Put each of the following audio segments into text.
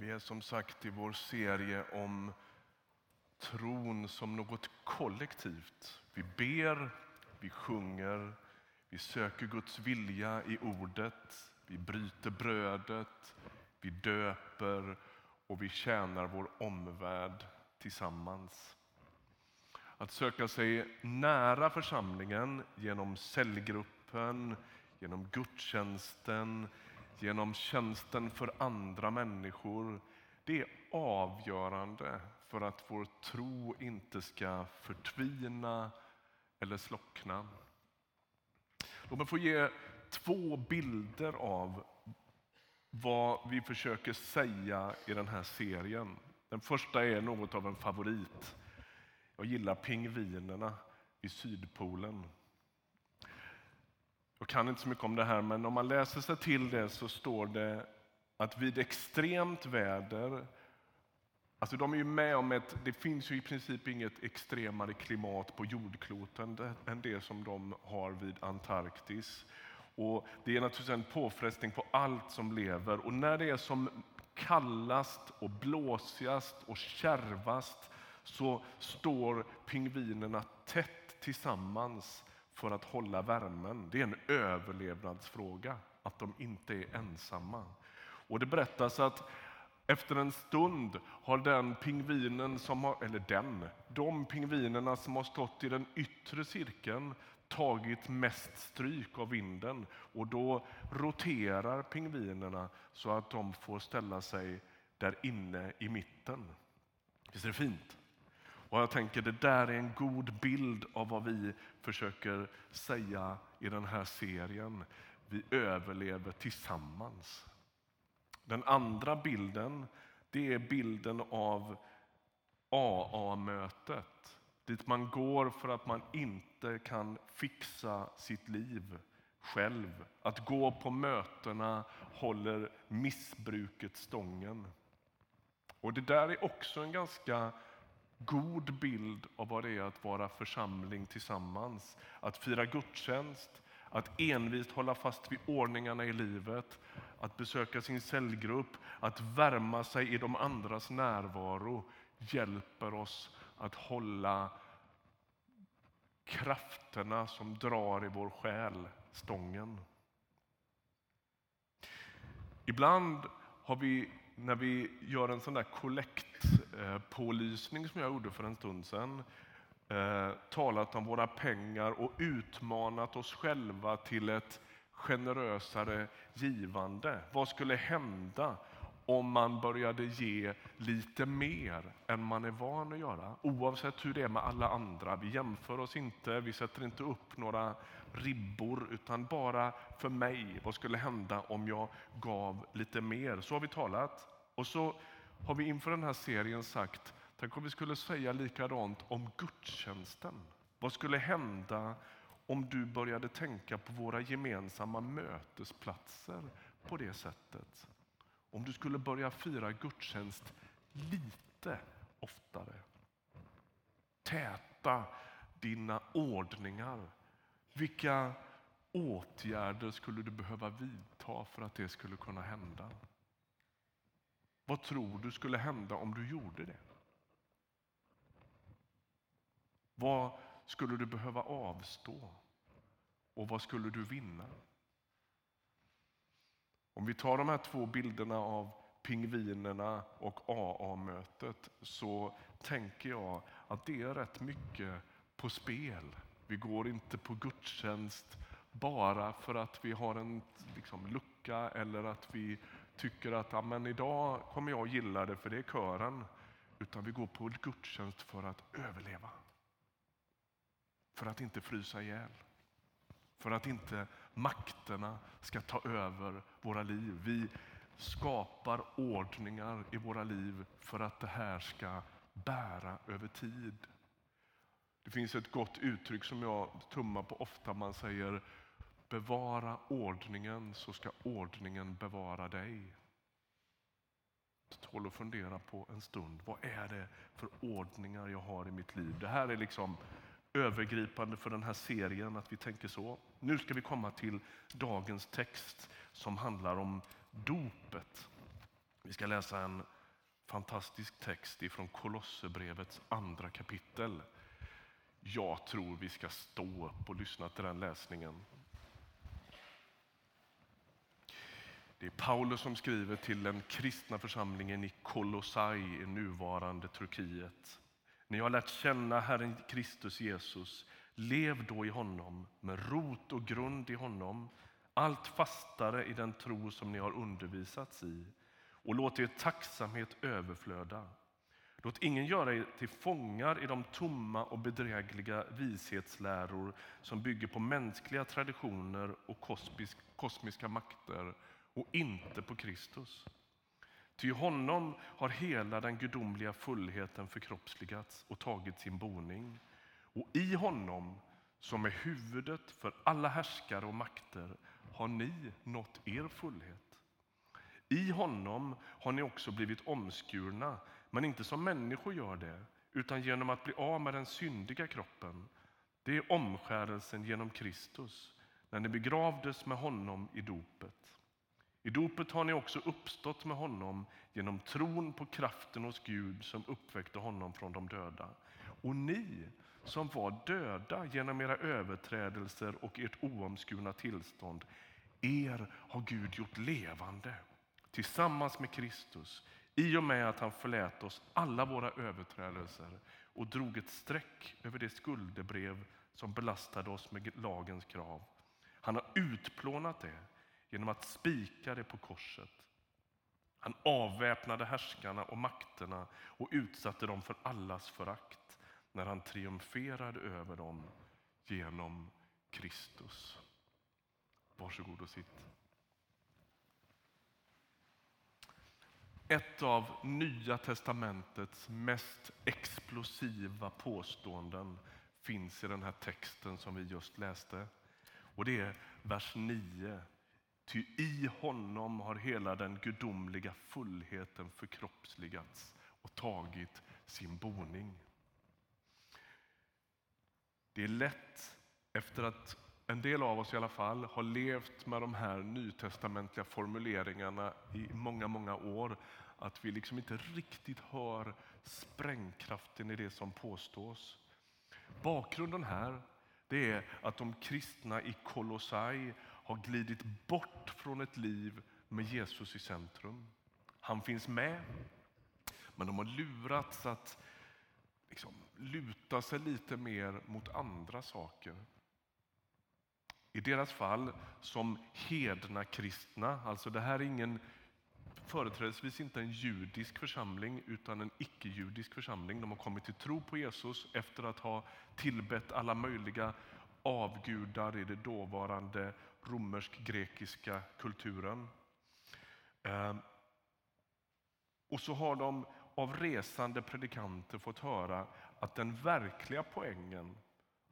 Vi är som sagt i vår serie om tron som något kollektivt. Vi ber, vi sjunger, vi söker Guds vilja i ordet, vi bryter brödet, vi döper och vi tjänar vår omvärld tillsammans. Att söka sig nära församlingen genom cellgruppen, genom gudstjänsten, genom tjänsten för andra människor. Det är avgörande för att vår tro inte ska förtvina eller slockna. Låt mig få ge två bilder av vad vi försöker säga i den här serien. Den första är något av en favorit. Jag gillar pingvinerna i Sydpolen. Jag kan inte så mycket om det här, men om man läser sig till det så står det att vid extremt väder Alltså de är ju med om ett, det finns ju i princip inget extremare klimat på jordkloten än det som de har vid Antarktis. Och det är naturligtvis en påfrestning på allt som lever. Och när det är som kallast och blåsigast och kärvast så står pingvinerna tätt tillsammans för att hålla värmen. Det är en överlevnadsfråga att de inte är ensamma. Och det berättas att efter en stund har den pingvinen som har, eller den, de pingvinerna som har stått i den yttre cirkeln tagit mest stryk av vinden och då roterar pingvinerna så att de får ställa sig där inne i mitten. Visst är det fint? Och jag tänker det där är en god bild av vad vi försöker säga i den här serien. Vi överlever tillsammans. Den andra bilden det är bilden av AA-mötet. Dit man går för att man inte kan fixa sitt liv själv. Att gå på mötena håller missbruket stången. Och Det där är också en ganska god bild av vad det är att vara församling tillsammans. Att fira gudstjänst, att envist hålla fast vid ordningarna i livet, att besöka sin cellgrupp, att värma sig i de andras närvaro hjälper oss att hålla krafterna som drar i vår själ stången. Ibland har vi, när vi gör en sån där kollekt pålysning som jag gjorde för en stund sedan, eh, talat om våra pengar och utmanat oss själva till ett generösare givande. Vad skulle hända om man började ge lite mer än man är van att göra? Oavsett hur det är med alla andra. Vi jämför oss inte, vi sätter inte upp några ribbor, utan bara för mig. Vad skulle hända om jag gav lite mer? Så har vi talat. Och så har vi inför den här serien sagt Tänk om vi skulle säga likadant om gudstjänsten. Vad skulle hända om du började tänka på våra gemensamma mötesplatser på det sättet? Om du skulle börja fira gudstjänst lite oftare. Täta dina ordningar. Vilka åtgärder skulle du behöva vidta för att det skulle kunna hända? Vad tror du skulle hända om du gjorde det? Vad skulle du behöva avstå? Och vad skulle du vinna? Om vi tar de här två bilderna av pingvinerna och AA-mötet så tänker jag att det är rätt mycket på spel. Vi går inte på gudstjänst bara för att vi har en liksom, lucka eller att vi tycker att ja, men idag kommer jag gilla det för det är kören. Utan vi går på gudstjänst för att överleva. För att inte frysa ihjäl. För att inte makterna ska ta över våra liv. Vi skapar ordningar i våra liv för att det här ska bära över tid. Det finns ett gott uttryck som jag tummar på ofta. Man säger bevara ordningen så ska ordningen bevara dig. Det tål att fundera på en stund. Vad är det för ordningar jag har i mitt liv? Det här är liksom övergripande för den här serien att vi tänker så. Nu ska vi komma till dagens text som handlar om dopet. Vi ska läsa en fantastisk text ifrån Kolosserbrevets andra kapitel. Jag tror vi ska stå upp och lyssna till den läsningen. Det är Paulus som skriver till den kristna församlingen i Kolossai i nuvarande Turkiet. Ni har lärt känna Herren Kristus Jesus. Lev då i honom med rot och grund i honom allt fastare i den tro som ni har undervisats i och låt er tacksamhet överflöda. Låt ingen göra er till fångar i de tomma och bedrägliga vishetsläror som bygger på mänskliga traditioner och kosmisk, kosmiska makter och inte på Kristus. Ty honom har hela den gudomliga fullheten förkroppsligats och tagit sin boning. Och i honom, som är huvudet för alla härskare och makter, har ni nått er fullhet. I honom har ni också blivit omskurna, men inte som människor gör det, utan genom att bli av med den syndiga kroppen. Det är omskärelsen genom Kristus, när ni begravdes med honom i dopet. I dopet har ni också uppstått med honom genom tron på kraften hos Gud som uppväckte honom från de döda. Och ni som var döda genom era överträdelser och ert oomskurna tillstånd, er har Gud gjort levande tillsammans med Kristus i och med att han förlät oss alla våra överträdelser och drog ett streck över det skuldebrev som belastade oss med lagens krav. Han har utplånat det genom att spika det på korset. Han avväpnade härskarna och makterna och utsatte dem för allas förakt när han triumferade över dem genom Kristus. Varsågod och sitt. Ett av Nya testamentets mest explosiva påståenden finns i den här texten som vi just läste. Och Det är vers 9 Ty i honom har hela den gudomliga fullheten förkroppsligats och tagit sin boning. Det är lätt, efter att en del av oss i alla fall har levt med de här nytestamentliga formuleringarna i många, många år, att vi liksom inte riktigt hör sprängkraften i det som påstås. Bakgrunden här det är att de kristna i Kolossai har glidit bort från ett liv med Jesus i centrum. Han finns med, men de har lurats att liksom, luta sig lite mer mot andra saker. I deras fall som hedna kristna, alltså det här är ingen företrädesvis inte en judisk församling utan en icke-judisk församling. De har kommit till tro på Jesus efter att ha tillbett alla möjliga avgudar i den dåvarande romersk-grekiska kulturen. Ehm, och så har de av resande predikanter fått höra att den verkliga poängen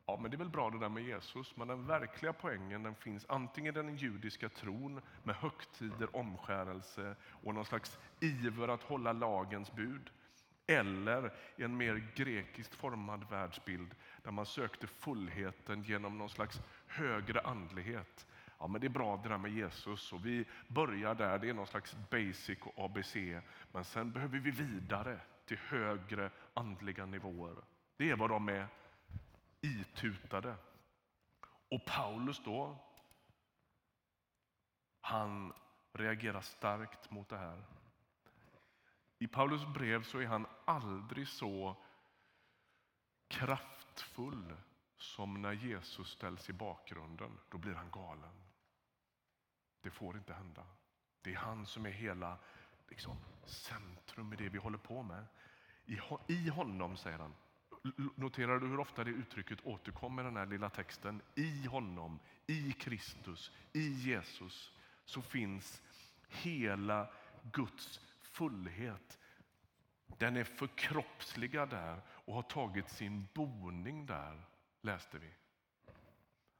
Ja, men det är väl bra det där med Jesus, men den verkliga poängen den finns antingen i den judiska tron med högtider, omskärelse och någon slags iver att hålla lagens bud. Eller i en mer grekiskt formad världsbild där man sökte fullheten genom någon slags högre andlighet. Ja, men det är bra det där med Jesus och vi börjar där, det är någon slags basic och ABC. Men sen behöver vi vidare till högre andliga nivåer. Det är vad de är itutade. Och Paulus då, han reagerar starkt mot det här. I Paulus brev så är han aldrig så kraftfull som när Jesus ställs i bakgrunden. Då blir han galen. Det får inte hända. Det är han som är hela liksom, centrum i det vi håller på med. I honom, säger han, Noterar du hur ofta det uttrycket återkommer i den här lilla texten? I honom, i Kristus, i Jesus så finns hela Guds fullhet. Den är förkroppsligad där och har tagit sin boning där, läste vi.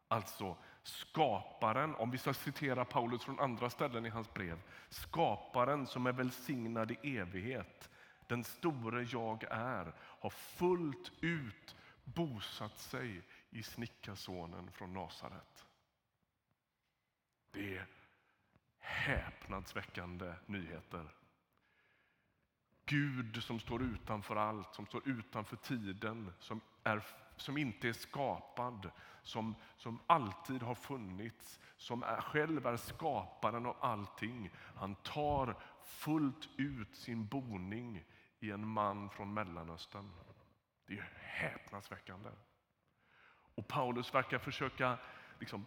Alltså skaparen, om vi ska citera Paulus från andra ställen i hans brev, skaparen som är välsignad i evighet den store jag är, har fullt ut bosatt sig i snickarsonen från Nasaret. Det är häpnadsväckande nyheter. Gud som står utanför allt, som står utanför tiden, som, är, som inte är skapad, som, som alltid har funnits, som är, själv är skaparen av allting. Han tar fullt ut sin boning i en man från Mellanöstern. Det är häpnadsväckande. Och Paulus verkar försöka liksom,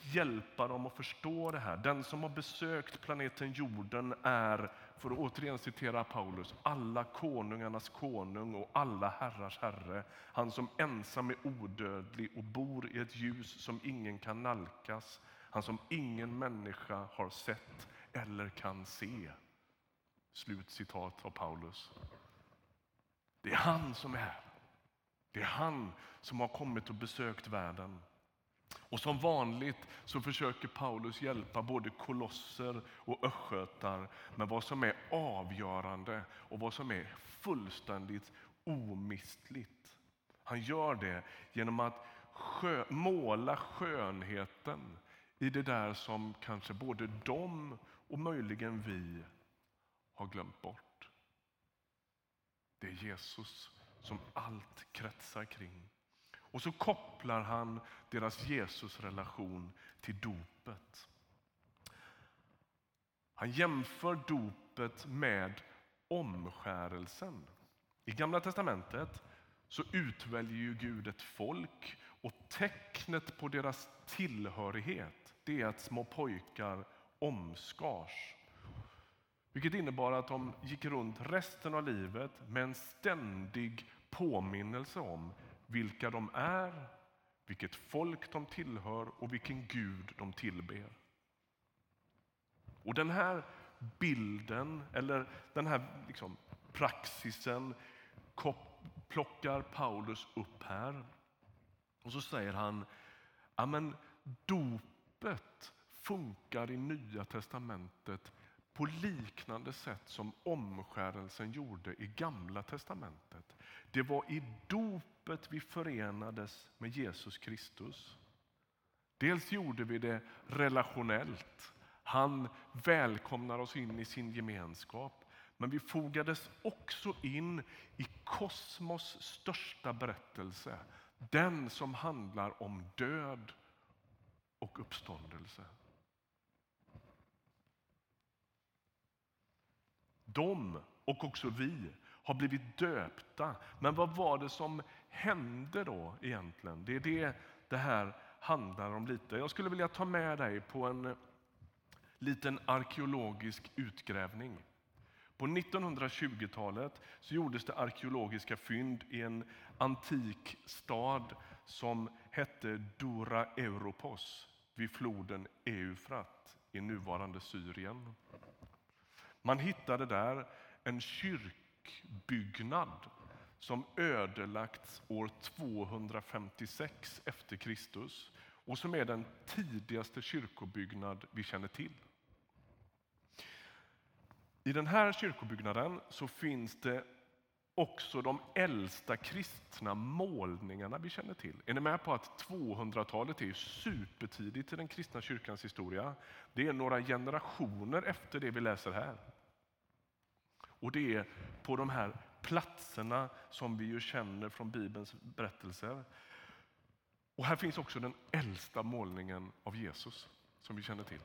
hjälpa dem att förstå det här. Den som har besökt planeten jorden är, för att återigen citera Paulus, alla konungarnas konung och alla herrars herre. Han som ensam är odödlig och bor i ett ljus som ingen kan nalkas. Han som ingen människa har sett eller kan se. Slut citat av Paulus. Det är han som är. Det är han som har kommit och besökt världen. Och som vanligt så försöker Paulus hjälpa både kolosser och östgötar med vad som är avgörande och vad som är fullständigt omistligt. Han gör det genom att skö måla skönheten i det där som kanske både de och möjligen vi har glömt bort. Det är Jesus som allt kretsar kring. Och så kopplar han deras Jesusrelation till dopet. Han jämför dopet med omskärelsen. I Gamla testamentet så utväljer ju Gud ett folk och tecknet på deras tillhörighet det är att små pojkar omskars. Vilket innebar att de gick runt resten av livet med en ständig påminnelse om vilka de är, vilket folk de tillhör och vilken Gud de tillber. Och den här bilden, eller den här liksom praxisen plockar Paulus upp här. Och så säger han, ja men dopet funkar i Nya testamentet på liknande sätt som omskärelsen gjorde i Gamla testamentet. Det var i dopet vi förenades med Jesus Kristus. Dels gjorde vi det relationellt. Han välkomnar oss in i sin gemenskap. Men vi fogades också in i kosmos största berättelse. Den som handlar om död och uppståndelse. De och också vi har blivit döpta. Men vad var det som hände då egentligen? Det är det det här handlar om lite. Jag skulle vilja ta med dig på en liten arkeologisk utgrävning. På 1920-talet så gjordes det arkeologiska fynd i en antik stad som hette Dura Europos vid floden Eufrat i nuvarande Syrien. Man hittade där en kyrkbyggnad som ödelagts år 256 efter Kristus och som är den tidigaste kyrkobyggnad vi känner till. I den här kyrkobyggnaden så finns det också de äldsta kristna målningarna vi känner till. Är ni med på att 200-talet är supertidigt i den kristna kyrkans historia? Det är några generationer efter det vi läser här. Och det är på de här platserna som vi ju känner från Bibelns berättelser. Och här finns också den äldsta målningen av Jesus som vi känner till.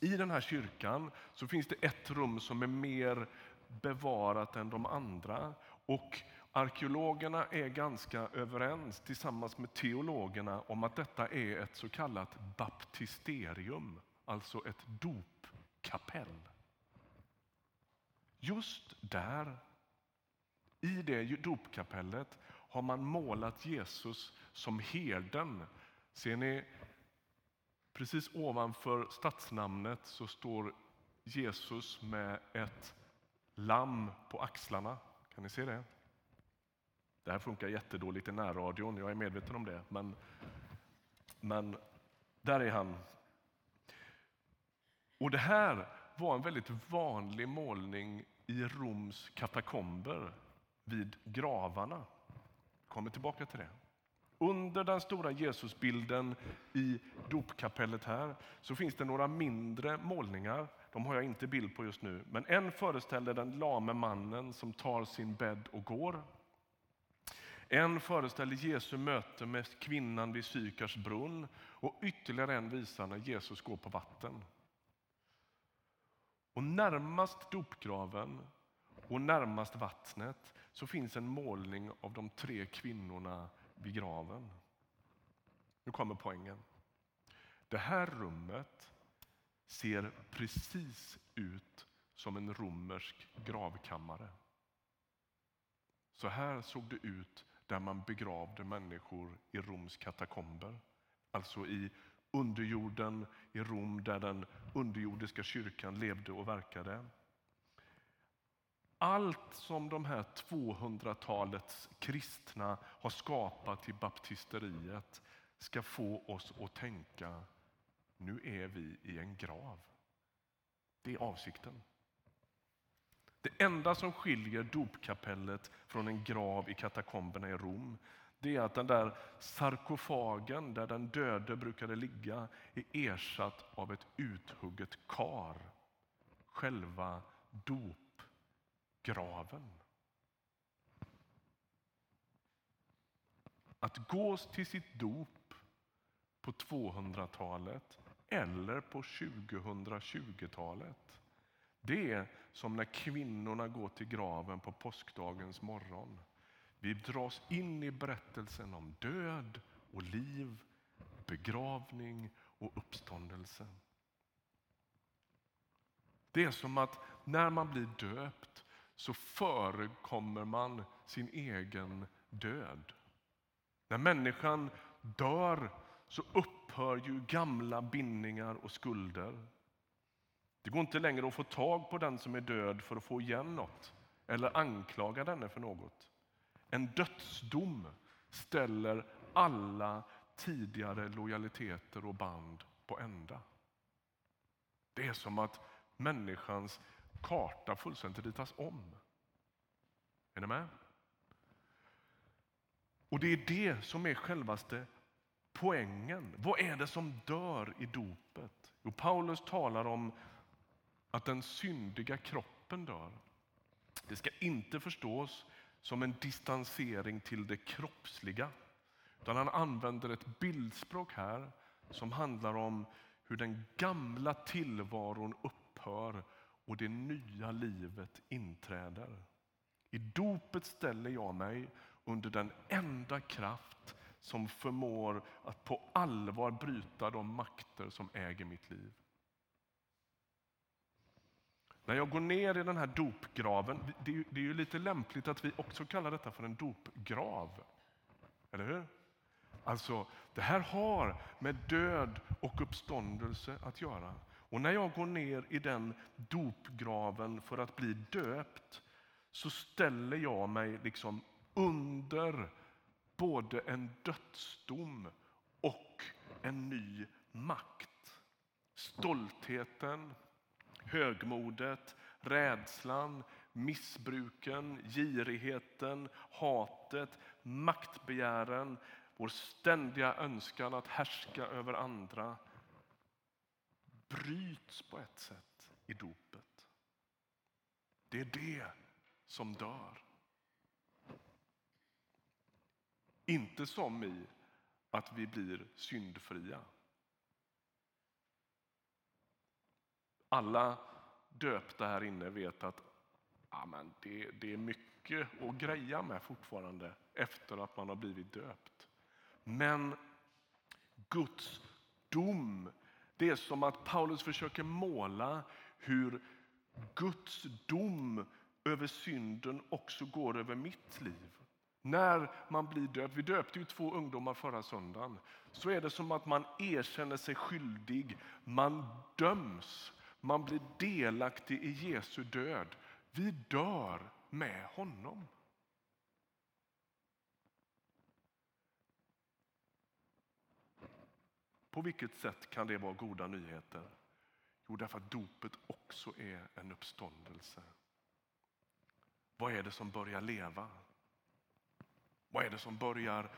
I den här kyrkan så finns det ett rum som är mer bevarat än de andra. Och arkeologerna är ganska överens tillsammans med teologerna om att detta är ett så kallat baptisterium, alltså ett dopkapell. Just där, i det dopkapellet, har man målat Jesus som herden. Ser ni, precis ovanför stadsnamnet så står Jesus med ett lamm på axlarna. Kan ni se det? Det här funkar jättedåligt i närradion, jag är medveten om det. Men, men där är han. Och det här var en väldigt vanlig målning i Roms katakomber vid gravarna. kommer tillbaka till det. Under den stora Jesusbilden i dopkapellet här så finns det några mindre målningar. de har jag inte bild på just nu, men en föreställer den lame mannen som tar sin bädd och går. En föreställer Jesu möte med kvinnan vid Sykars brunn och ytterligare en visar när Jesus går på vatten. Och närmast dopgraven och närmast vattnet så finns en målning av de tre kvinnorna vid graven. Nu kommer poängen. Det här rummet ser precis ut som en romersk gravkammare. Så här såg det ut där man begravde människor i Roms katakomber. Alltså i underjorden i Rom där den underjordiska kyrkan levde och verkade. Allt som de här 200-talets kristna har skapat i baptisteriet ska få oss att tänka nu är vi i en grav. Det är avsikten. Det enda som skiljer dopkapellet från en grav i katakomberna i Rom det är att den där sarkofagen där den döde brukade ligga är ersatt av ett uthugget kar. Själva Graven. Att gå till sitt dop på 200-talet eller på 2020-talet det är som när kvinnorna går till graven på påskdagens morgon. Vi dras in i berättelsen om död och liv, begravning och uppståndelse. Det är som att när man blir döpt så förekommer man sin egen död. När människan dör så upphör ju gamla bindningar och skulder. Det går inte längre att få tag på den som är död för att få igen något eller anklaga denne för något. En dödsdom ställer alla tidigare lojaliteter och band på ända. Det är som att människans karta fullständigt ritas om. Är ni med? Och det är det som är självaste poängen. Vad är det som dör i dopet? Jo, Paulus talar om att den syndiga kroppen dör. Det ska inte förstås som en distansering till det kroppsliga. Utan han använder ett bildspråk här som handlar om hur den gamla tillvaron upphör och det nya livet inträder. I dopet ställer jag mig under den enda kraft som förmår att på allvar bryta de makter som äger mitt liv. När jag går ner i den här dopgraven, det är, det är ju lite lämpligt att vi också kallar detta för en dopgrav. Eller hur? Alltså, det här har med död och uppståndelse att göra. Och när jag går ner i den dopgraven för att bli döpt så ställer jag mig liksom under både en dödsdom och en ny makt. Stoltheten, högmodet, rädslan, missbruken, girigheten, hatet, maktbegären, vår ständiga önskan att härska över andra bryts på ett sätt i dopet. Det är det som dör. Inte som i att vi blir syndfria. Alla döpta här inne vet att ja, men det, det är mycket att greja med fortfarande efter att man har blivit döpt. Men Guds dom, det är som att Paulus försöker måla hur Guds dom över synden också går över mitt liv. När man blir döpt, vi döpte ju två ungdomar förra söndagen, så är det som att man erkänner sig skyldig, man döms man blir delaktig i Jesu död. Vi dör med honom. På vilket sätt kan det vara goda nyheter? Jo, därför att dopet också är en uppståndelse. Vad är det som börjar leva? Vad är det som börjar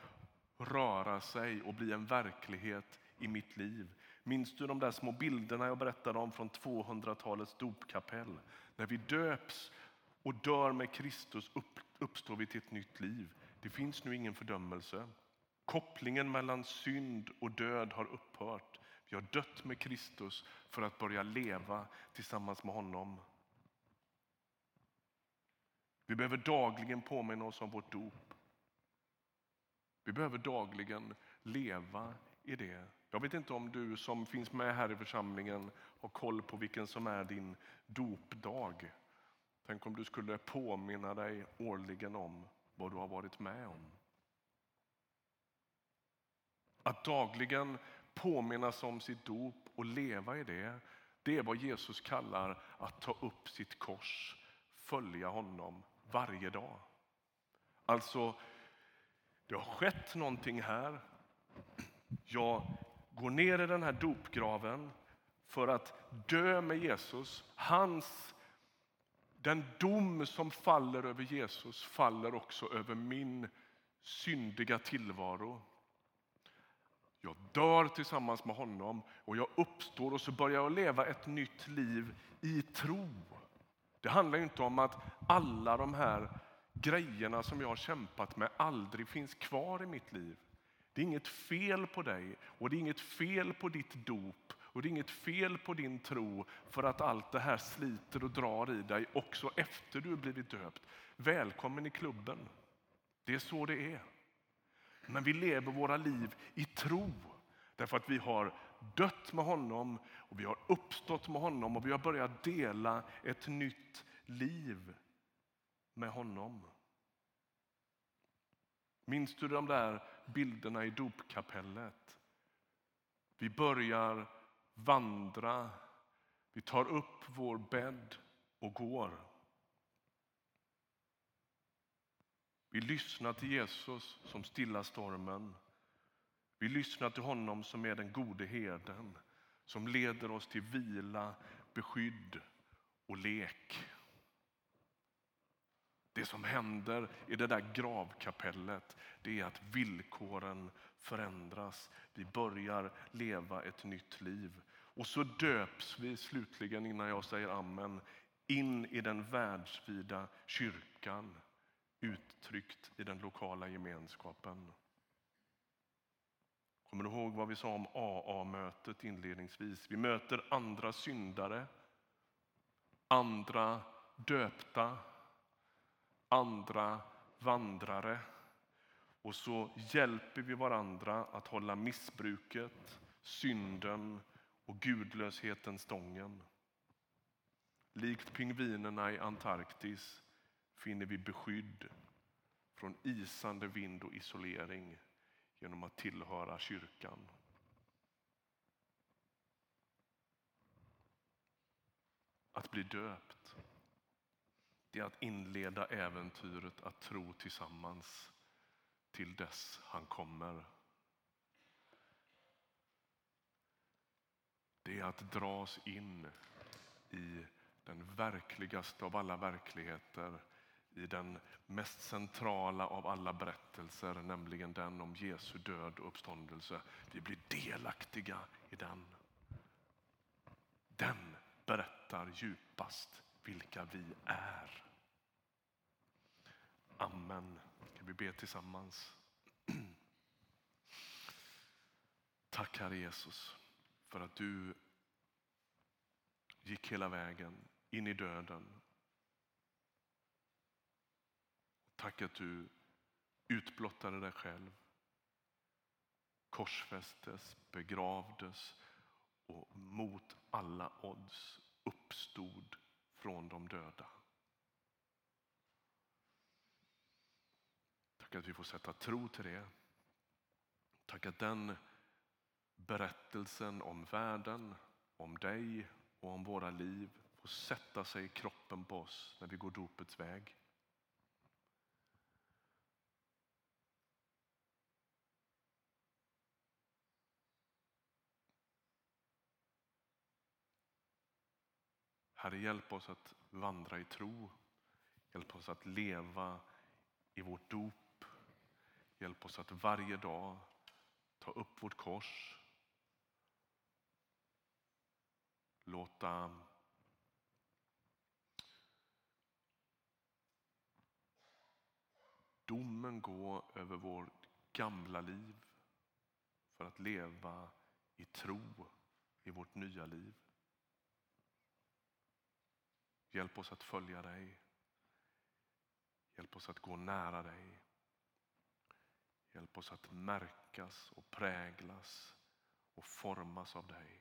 röra sig och bli en verklighet i mitt liv? Minns du de där små bilderna jag berättade om från 200-talets dopkapell? När vi döps och dör med Kristus uppstår vi till ett nytt liv. Det finns nu ingen fördömelse. Kopplingen mellan synd och död har upphört. Vi har dött med Kristus för att börja leva tillsammans med honom. Vi behöver dagligen påminna oss om vårt dop. Vi behöver dagligen leva i det. Jag vet inte om du som finns med här i församlingen har koll på vilken som är din dopdag. Tänk om du skulle påminna dig årligen om vad du har varit med om. Att dagligen påminnas om sitt dop och leva i det, det är vad Jesus kallar att ta upp sitt kors, följa honom varje dag. Alltså, det har skett någonting här. Jag går ner i den här dopgraven för att dö med Jesus. Hans, den dom som faller över Jesus faller också över min syndiga tillvaro. Jag dör tillsammans med honom och jag uppstår och så börjar jag leva ett nytt liv i tro. Det handlar inte om att alla de här grejerna som jag har kämpat med aldrig finns kvar i mitt liv. Det är inget fel på dig och det är inget fel på ditt dop och det är inget fel på din tro för att allt det här sliter och drar i dig också efter du blivit döpt. Välkommen i klubben. Det är så det är. Men vi lever våra liv i tro därför att vi har dött med honom och vi har uppstått med honom och vi har börjat dela ett nytt liv med honom. Minns du de där bilderna i dopkapellet? Vi börjar vandra, vi tar upp vår bädd och går. Vi lyssnar till Jesus som stillar stormen. Vi lyssnar till honom som är den gode herden som leder oss till vila, beskydd och lek. Det som händer i det där gravkapellet det är att villkoren förändras. Vi börjar leva ett nytt liv. Och så döps vi slutligen, innan jag säger amen, in i den världsvida kyrkan uttryckt i den lokala gemenskapen. Kommer du ihåg vad vi sa om AA-mötet inledningsvis? Vi möter andra syndare, andra döpta, andra vandrare. Och så hjälper vi varandra att hålla missbruket, synden och gudlösheten stången. Likt pingvinerna i Antarktis finner vi beskydd från isande vind och isolering genom att tillhöra kyrkan. Att bli döpt det är att inleda äventyret att tro tillsammans till dess han kommer. Det är att dras in i den verkligaste av alla verkligheter i den mest centrala av alla berättelser, nämligen den om Jesu död och uppståndelse. Vi blir delaktiga i den. Den berättar djupast vilka vi är. Amen. Kan vi be tillsammans? Tack Herre Jesus för att du gick hela vägen in i döden. Tack att du utblottade dig själv, korsfästes, begravdes och mot alla odds uppstod från de döda. Tack att vi får sätta tro till det. Tack att den berättelsen om världen, om dig och om våra liv får sätta sig i kroppen på oss när vi går dopets väg. Herre, hjälp oss att vandra i tro. Hjälp oss att leva i vårt dop. Hjälp oss att varje dag ta upp vårt kors låta domen gå över vårt gamla liv för att leva i tro i vårt nya liv. Hjälp oss att följa dig. Hjälp oss att gå nära dig. Hjälp oss att märkas och präglas och formas av dig.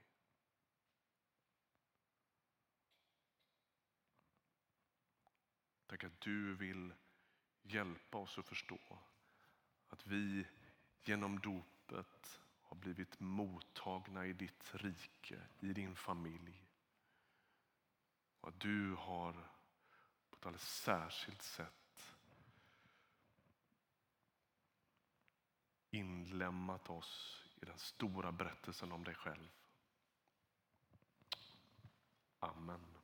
Tack att du vill hjälpa oss att förstå att vi genom dopet har blivit mottagna i ditt rike, i din familj. Att du har på ett alldeles särskilt sätt inlämnat oss i den stora berättelsen om dig själv. Amen.